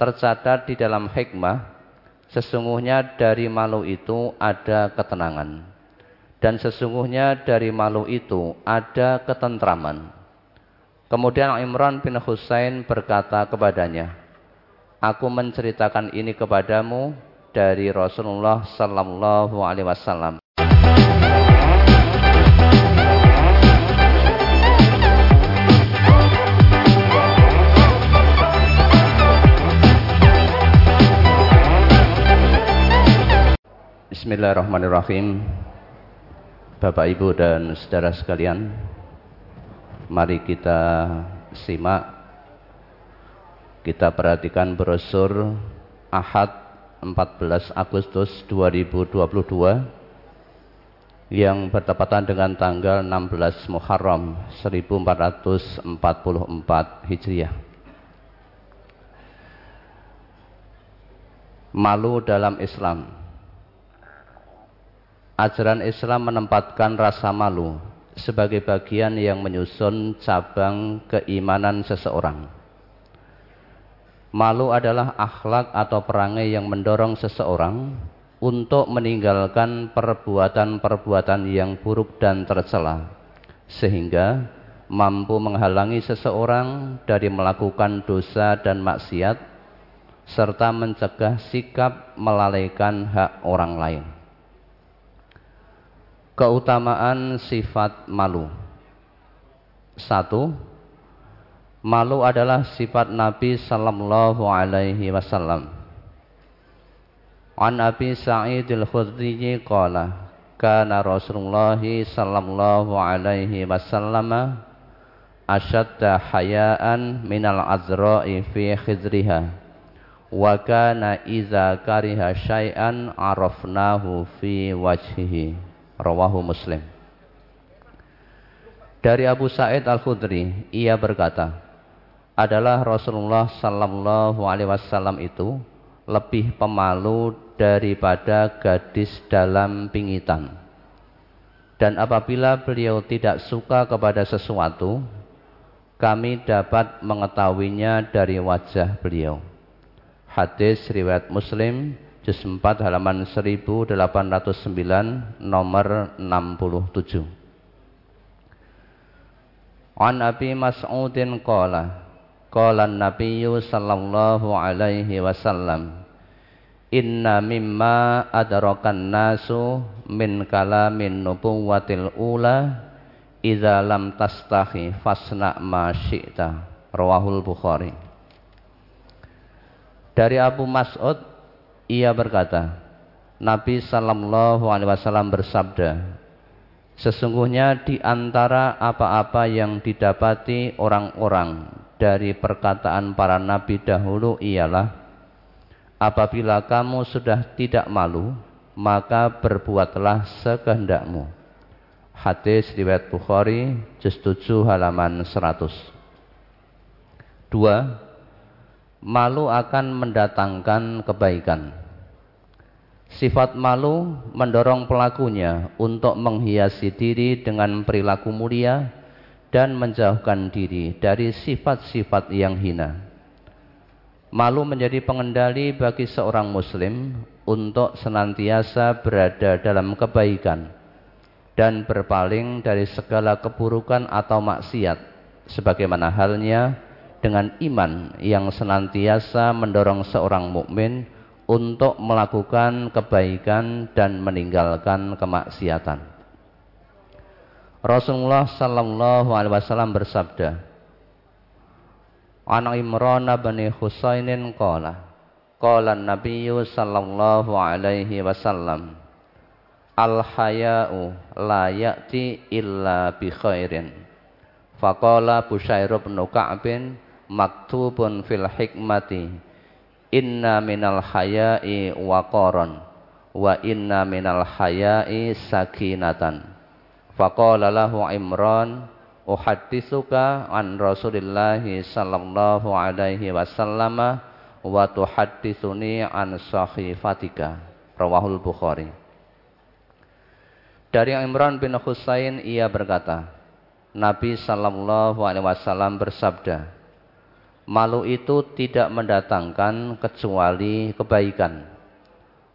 tercatat di dalam hikmah sesungguhnya dari malu itu ada ketenangan dan sesungguhnya dari malu itu ada ketentraman. Kemudian Imran bin Husain berkata kepadanya, Aku menceritakan ini kepadamu dari Rasulullah sallallahu alaihi wasallam. Bismillahirrahmanirrahim. Bapak Ibu dan saudara sekalian, mari kita simak kita perhatikan brosur Ahad 14 Agustus 2022 yang bertepatan dengan tanggal 16 Muharram 1444 Hijriah. Malu dalam Islam Ajaran Islam menempatkan rasa malu sebagai bagian yang menyusun cabang keimanan seseorang. Malu adalah akhlak atau perangai yang mendorong seseorang untuk meninggalkan perbuatan-perbuatan yang buruk dan tercela, sehingga mampu menghalangi seseorang dari melakukan dosa dan maksiat, serta mencegah sikap melalaikan hak orang lain. Keutamaan sifat malu. Satu, malu adalah sifat Nabi sallallahu alaihi wasallam. An Abi Sa'id al-Khudri qala kana Rasulullah sallallahu alaihi wasallam ashadda hayaan minal azra'i fi khidriha wa kana iza kariha syai'an arafnahu fi wajhihi Rawahu Muslim. Dari Abu Sa'id Al-Khudri, ia berkata, adalah Rasulullah sallallahu alaihi wasallam itu lebih pemalu daripada gadis dalam pingitan. Dan apabila beliau tidak suka kepada sesuatu, kami dapat mengetahuinya dari wajah beliau. Hadis riwayat Muslim juz 4 halaman 1809 nomor 67 An Abi Mas'udin qala qala an-nabiy sallallahu alaihi wasallam Inna mimma adrakan nasu min kalamin nubuwatil ula idza lam tastahi fasna ma syi'ta. Rawahul bukhari. Dari Abu Mas'ud ia berkata, Nabi Sallallahu Alaihi Wasallam bersabda, Sesungguhnya di antara apa-apa yang didapati orang-orang dari perkataan para nabi dahulu ialah apabila kamu sudah tidak malu, maka berbuatlah sekehendakmu. Hadis riwayat Bukhari juz 7 halaman 100. Dua, malu akan mendatangkan kebaikan. Sifat malu mendorong pelakunya untuk menghiasi diri dengan perilaku mulia dan menjauhkan diri dari sifat-sifat yang hina. Malu menjadi pengendali bagi seorang muslim untuk senantiasa berada dalam kebaikan dan berpaling dari segala keburukan atau maksiat sebagaimana halnya dengan iman yang senantiasa mendorong seorang mukmin untuk melakukan kebaikan dan meninggalkan kemaksiatan. Rasulullah sallallahu alaihi wasallam bersabda, An Imran bin Husainin qala, qala Nabi sallallahu alaihi wasallam, Al haya'u la ya'ti illa bi khairin. Faqala Busyair bin Ka'bin maktubun fil hikmati Inna minal haya'i waqaran wa inna minal haya'i sakinatan. Faqala lahu Imran uhadditsuka an Rasulillah sallallahu alaihi wasallam wa tuhadditsuni an sahifatika. Rawahul Bukhari. Dari Imran bin Husain ia berkata, Nabi sallallahu alaihi wasallam bersabda, Malu itu tidak mendatangkan kecuali kebaikan.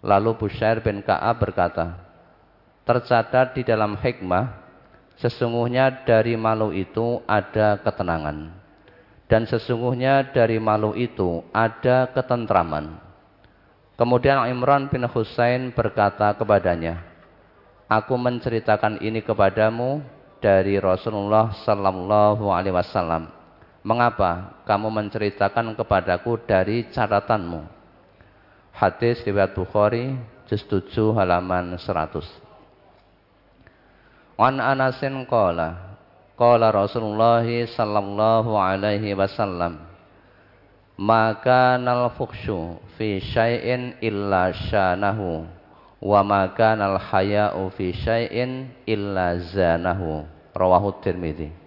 Lalu Bushair bin Ka'ab berkata, tercatat di dalam hikmah, sesungguhnya dari malu itu ada ketenangan. Dan sesungguhnya dari malu itu ada ketentraman. Kemudian Imran bin Husain berkata kepadanya, Aku menceritakan ini kepadamu dari Rasulullah Sallallahu Alaihi Wasallam. Mengapa kamu menceritakan kepadaku dari catatanmu? Hadis riwayat Bukhari, juz 7 halaman 100. An Anasin qala Qala Rasulullah sallallahu alaihi wasallam maka nal fukshu fi syai'in illa syanahu wa maka nal haya'u fi syai'in illa zanahu rawahu tirmidzi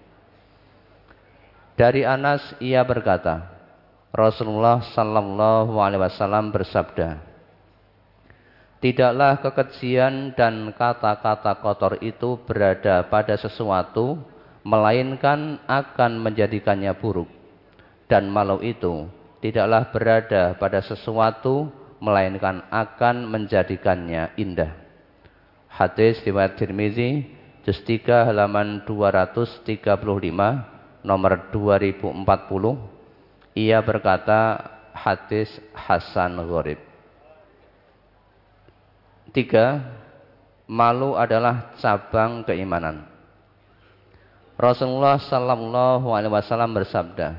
dari Anas ia berkata Rasulullah sallallahu alaihi wasallam bersabda Tidaklah kekejian dan kata-kata kotor itu berada pada sesuatu melainkan akan menjadikannya buruk dan malu itu tidaklah berada pada sesuatu melainkan akan menjadikannya indah. Hadis riwayat Tirmizi juz 3 halaman 235 nomor 2040 ia berkata hadis hasan gharib. Tiga, malu adalah cabang keimanan. Rasulullah sallallahu alaihi wasallam bersabda,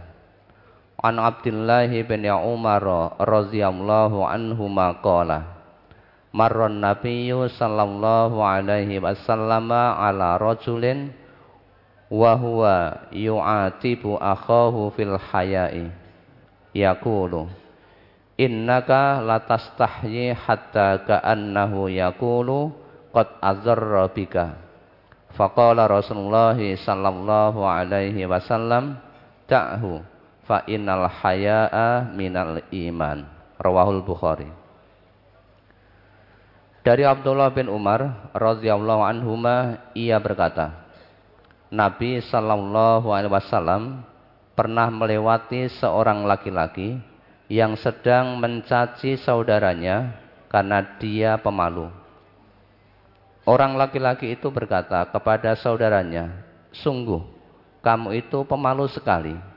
An Abdullah bin Umar radhiyallahu anhu maqala Marron Nabiyyu sallallahu alaihi wasallam ala rajulin wa huwa yu'atibu akhahu fil haya'i. Yaqulu innaka latastahyi hatta ka'annahu yaqulu qad azarra bika. Faqala Rasulullah sallallahu alaihi wasallam ta'hu fa innal haya'a minal iman. Rawahul bukhari. Dari Abdullah bin Umar radhiyallahu anhuma ia berkata Nabi sallallahu alaihi wasallam pernah melewati seorang laki-laki yang sedang mencaci saudaranya karena dia pemalu. Orang laki-laki itu berkata kepada saudaranya, "Sungguh, kamu itu pemalu sekali."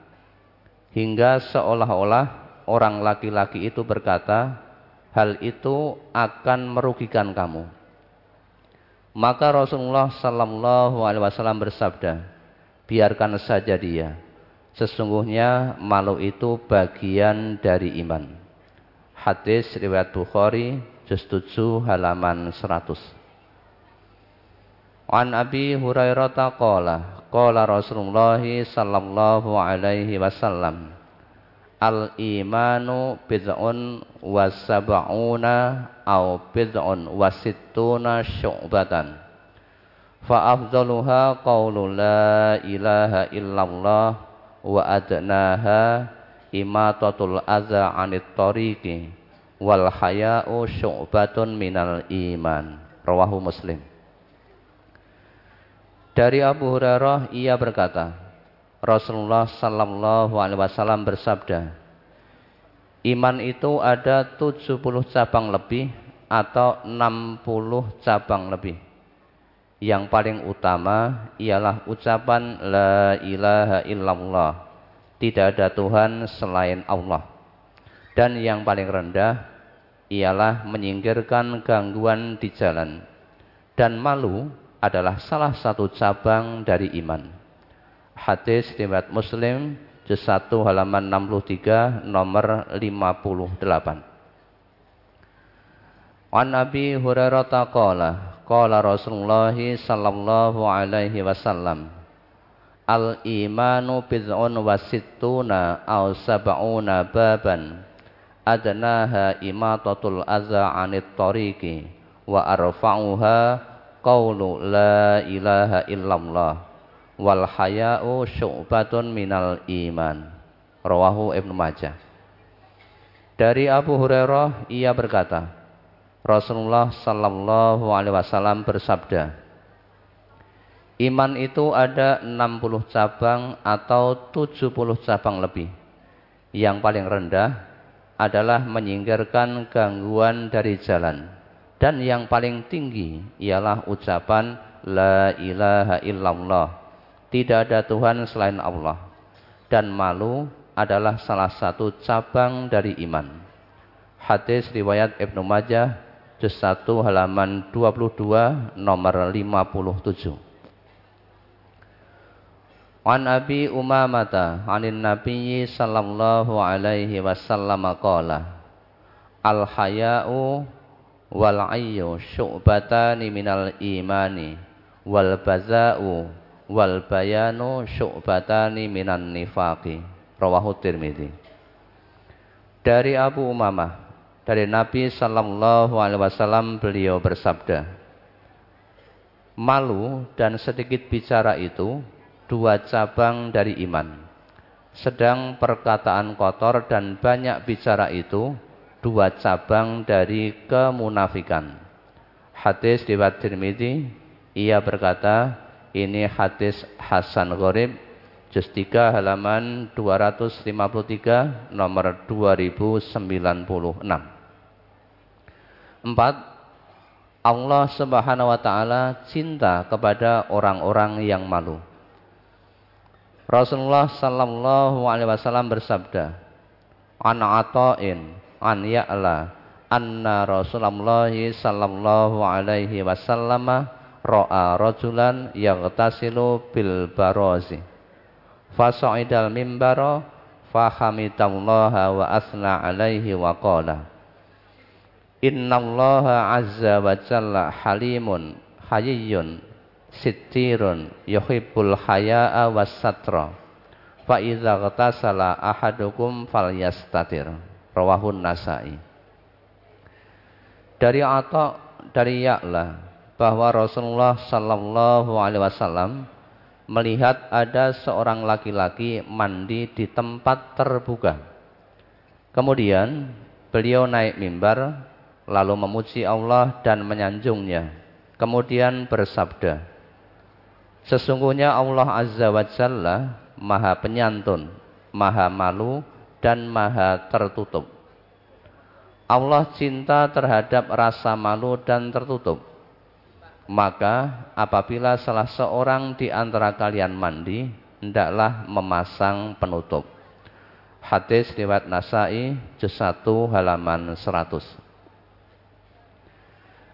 hingga seolah-olah orang laki-laki itu berkata, hal itu akan merugikan kamu. Maka Rasulullah Sallallahu Alaihi Wasallam bersabda, biarkan saja dia. Sesungguhnya malu itu bagian dari iman. Hadis riwayat Bukhari, juz 7 halaman 100. An Abi Hurairah qala Qala Rasulullah sallallahu alaihi wasallam Al imanu bid'un wa sab'una au bid'un wa sittuna syu'batan. Fa afdaluha qawlu la ilaha illallah wa adnaha imatatul adza 'anit tariqi wal haya'u syu'batun minal iman. Rawahu muslim. Dari Abu Hurairah ia berkata, Rasulullah sallallahu alaihi wasallam bersabda, iman itu ada 70 cabang lebih atau 60 cabang lebih. Yang paling utama ialah ucapan la ilaha illallah. Tidak ada Tuhan selain Allah. Dan yang paling rendah ialah menyingkirkan gangguan di jalan dan malu adalah salah satu cabang dari iman. Hadis riwayat Muslim juz 1 halaman 63 nomor 58. An Nabi Hurairah qala qala Rasulullah sallallahu alaihi wasallam Al imanu bid'un wa sittuna aw sab'una baban adnaha imatatul adza 'anit tariqi wa arfa'uha qawlu la ilaha illallah wal haya'u syu'batun minal iman rawahu Ibnu Majah dari Abu Hurairah ia berkata Rasulullah sallallahu alaihi wasallam bersabda Iman itu ada 60 cabang atau 70 cabang lebih Yang paling rendah adalah menyingkirkan gangguan dari jalan. Dan yang paling tinggi ialah ucapan La ilaha illallah. Tidak ada Tuhan selain Allah. Dan malu adalah salah satu cabang dari iman. Hadis riwayat Ibnu Majah, juz 1 halaman 22 nomor 57. An Abi Umamata anin Nabi sallallahu alaihi wasallam qala Al haya'u wal ayyu syu'batani minal imani wal baza'u wal bayanu syu'batani minan nifaqi rawahu Tirmidzi Dari Abu Umamah dari Nabi sallallahu alaihi wasallam beliau bersabda Malu dan sedikit bicara itu dua cabang dari iman. Sedang perkataan kotor dan banyak bicara itu dua cabang dari kemunafikan. Hadis riwayat Tirmidzi, ia berkata, ini hadis Hasan Gharib, juz 3 halaman 253 nomor 2096. Empat, Allah Subhanahu wa taala cinta kepada orang-orang yang malu. Rasulullah sallallahu alaihi wasallam bersabda, "An ata'in an ya'la anna Rasulullah sallallahu alaihi wasallam ra'a rajulan yaghtasilu bil barazi." Fasa'idal mimbara fahamidallaha wa asna alaihi wa qala. Innallaha azza wa jalla halimun hayyun sittirun yuhibbul haya'a was satra. Fa idza ghatasala ahadukum falyastatir. Rawahun nasai. Dari atau dari Ya'la bahwa Rasulullah sallallahu alaihi wasallam melihat ada seorang laki-laki mandi di tempat terbuka. Kemudian beliau naik mimbar lalu memuji Allah dan menyanjungnya. Kemudian bersabda, Sesungguhnya Allah Azza wa Jalla maha penyantun, maha malu, dan maha tertutup. Allah cinta terhadap rasa malu dan tertutup. Maka apabila salah seorang di antara kalian mandi, hendaklah memasang penutup. Hadis riwayat Nasai juz 1 halaman 100.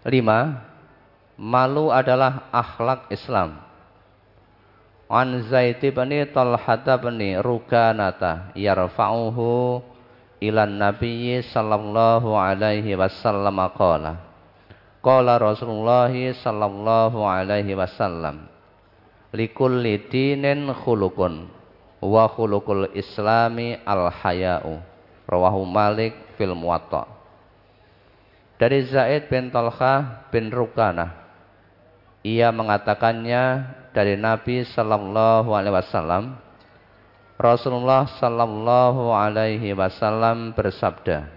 5. Malu adalah akhlak Islam An Zaid bin Talhah bin Rukanata yarfa'uhu ila Nabi sallallahu alaihi wasallam qala Qala Rasulullah sallallahu alaihi wasallam likulli dinin khuluqun wa khuluqul islami al haya'u rawahu Malik fil Muwatta. Dari Zaid bin Talhah bin Rukanah ia mengatakannya dari Nabi sallallahu alaihi wasallam Rasulullah sallallahu alaihi wasallam bersabda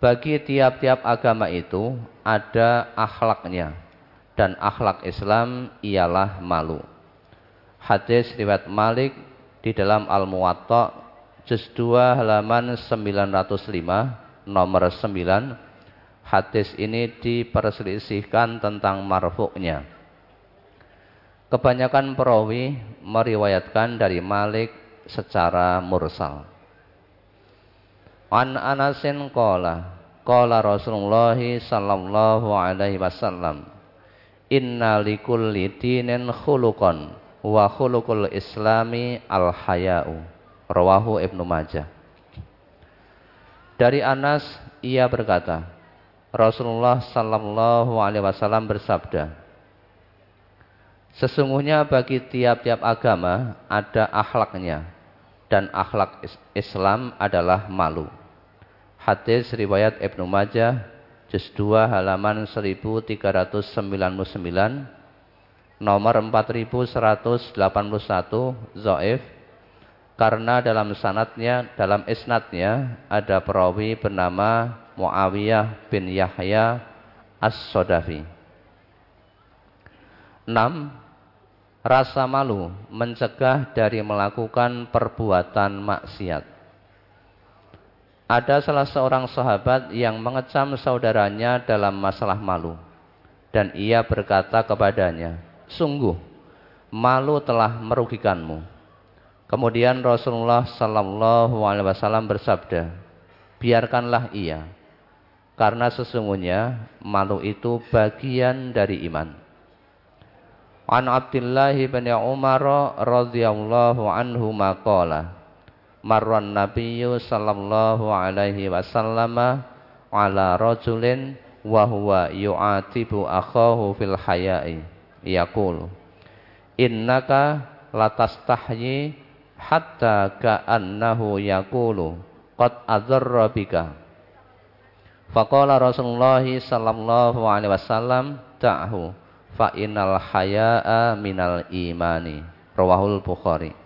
Bagi tiap-tiap agama itu ada akhlaknya. Dan akhlak Islam ialah malu. Hadis riwayat Malik di dalam Al-Muwatta juz 2 halaman 905 nomor 9 hadis ini diperselisihkan tentang marfuknya Kebanyakan perawi meriwayatkan dari Malik secara mursal. An Anasin qala qala Rasulullah sallallahu alaihi wasallam Inna likulli dinin khuluqan wa khuluqul islami al haya'u rawahu Ibnu Majah Dari Anas ia berkata Rasulullah sallallahu alaihi wasallam bersabda Sesungguhnya bagi tiap-tiap agama ada akhlaknya dan akhlak Islam adalah malu. Hadis riwayat Ibnu Majah juz 2 halaman 1399 nomor 4181 Zoif karena dalam sanatnya dalam isnadnya ada perawi bernama Muawiyah bin Yahya As-Sodafi. 6 Rasa malu mencegah dari melakukan perbuatan maksiat. Ada salah seorang sahabat yang mengecam saudaranya dalam masalah malu. Dan ia berkata kepadanya, Sungguh, malu telah merugikanmu. Kemudian Rasulullah Sallallahu Alaihi Wasallam bersabda, biarkanlah ia, karena sesungguhnya malu itu bagian dari iman. An Abdullah bin Umar radhiyallahu anhu maqala marran nabiyyu sallallahu alaihi wasallam ala rajulin wa huwa yu'atibu akhahu fil haya'i. Yaqul innaka latastahyi hatta ka'annahu yaqulu qad adzarra bika. Faqala Rasulullah sallallahu alaihi wasallam ta'hu fa innal haya'a minal imani. Rawahul bukhari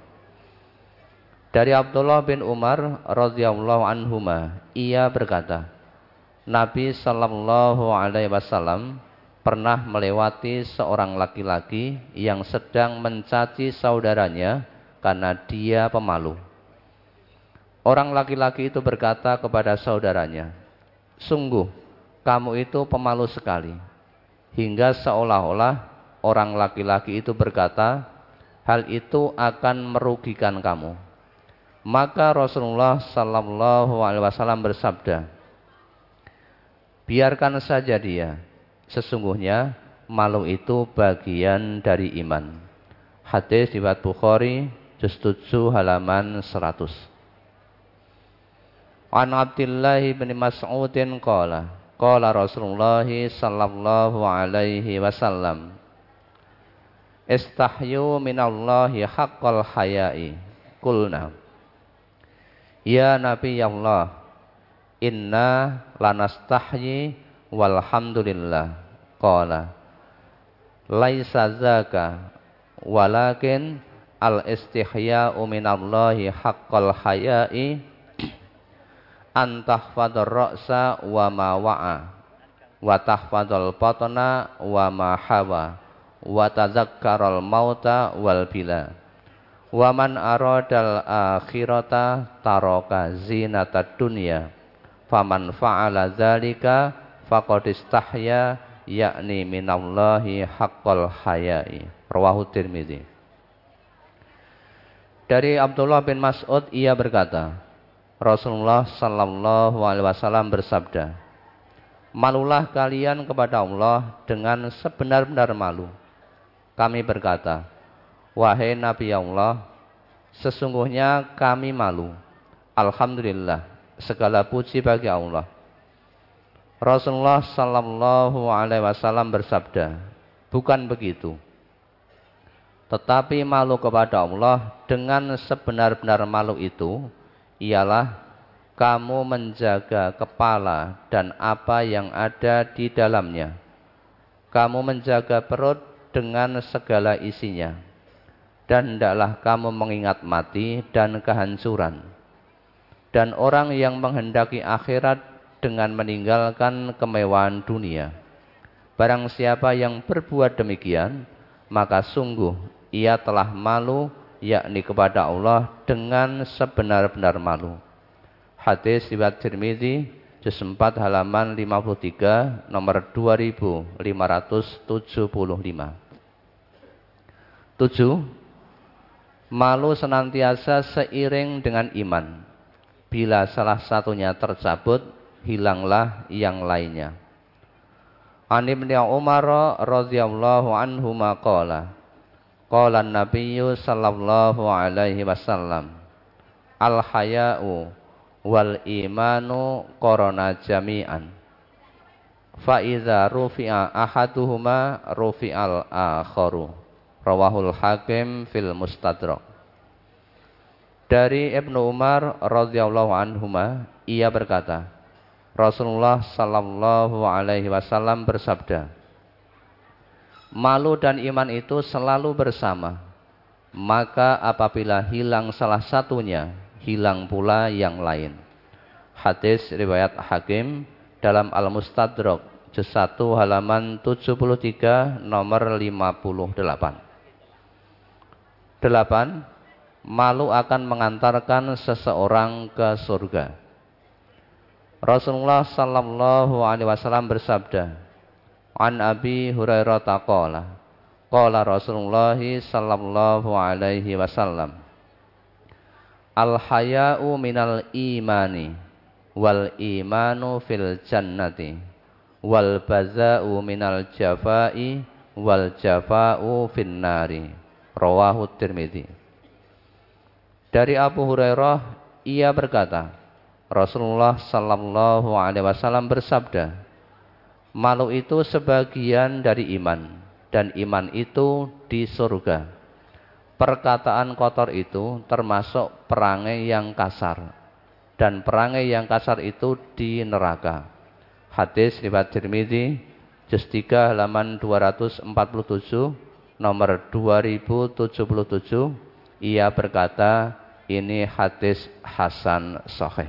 dari Abdullah bin Umar radhiyallahu anhuma ia berkata Nabi sallallahu alaihi wasallam pernah melewati seorang laki-laki yang sedang mencaci saudaranya karena dia pemalu. Orang laki-laki itu berkata kepada saudaranya, "Sungguh, kamu itu pemalu sekali." Hingga seolah-olah orang laki-laki itu berkata, "Hal itu akan merugikan kamu." Maka Rasulullah sallallahu alaihi wasallam bersabda, "Biarkan saja dia. Sesungguhnya malu itu bagian dari iman." Hadis riwayat Bukhari juz 7 halaman 100. An Abdullah bin Mas'udin qala qala Rasulullah sallallahu alaihi wasallam Istahyu minallahi haqqal haya'i Kulna Ya Nabi Allah Inna lanastahyi walhamdulillah. Qala Laisa zaka Walakin al istihya'u minallahi haqqal haya'i an tahfadhar ra'sa wa ma wa'a wa tahfadhal batna wa ma hawa wa tadzakkaral mauta wal bila wa man aradal akhirata taraka zinatad dunya faman fa'ala dzalika faqad istahya yakni minallahi haqqal haya'i rawahu tirmidzi dari Abdullah bin Mas'ud ia berkata, Rasulullah sallallahu alaihi wasallam bersabda, "Malulah kalian kepada Allah dengan sebenar-benar malu." Kami berkata, "Wahai Nabi Allah, sesungguhnya kami malu." Alhamdulillah, segala puji bagi Allah. Rasulullah sallallahu alaihi wasallam bersabda, "Bukan begitu." Tetapi malu kepada Allah dengan sebenar-benar malu itu ialah kamu menjaga kepala dan apa yang ada di dalamnya. Kamu menjaga perut dengan segala isinya. Dan hendaklah kamu mengingat mati dan kehancuran. Dan orang yang menghendaki akhirat dengan meninggalkan kemewahan dunia. Barang siapa yang berbuat demikian, maka sungguh ia telah malu yakni kepada Allah dengan sebenar-benar malu. Hadis riwayat Tirmizi juz 4 halaman 53 nomor 2575. 7. Malu senantiasa seiring dengan iman. Bila salah satunya tercabut, hilanglah yang lainnya. An Ibnu Umar radhiyallahu anhu maqala Qala Nabiyyu sallallahu alaihi wasallam Al haya'u wal imanu korona jami'an Fa idza rufi'a ahaduhuma rufi'al akharu Rawahul Hakim fil Mustadrak Dari Ibnu Umar radhiyallahu anhuma ia berkata Rasulullah sallallahu alaihi wasallam bersabda malu dan iman itu selalu bersama. Maka apabila hilang salah satunya, hilang pula yang lain. Hadis riwayat Hakim dalam Al-Mustadrak juz 1 halaman 73 nomor 58. 8. Malu akan mengantarkan seseorang ke surga. Rasulullah sallallahu alaihi wasallam bersabda, "An Abi Hurairah taqala, qala Rasulullah sallallahu alaihi wasallam, Al haya'u minal imani wal imanu fil jannati wal baza'u minal jafa'i wal jafa'u fin nari." Rawahu Tirmidzi. Dari Abu Hurairah ia berkata, Rasulullah sallallahu alaihi wasallam bersabda, malu itu sebagian dari iman dan iman itu di surga. Perkataan kotor itu termasuk perangai yang kasar dan perangai yang kasar itu di neraka. Hadis riwayat Tirmizi juz 3 halaman 247 nomor 2077 ia berkata ini hadis hasan sahih.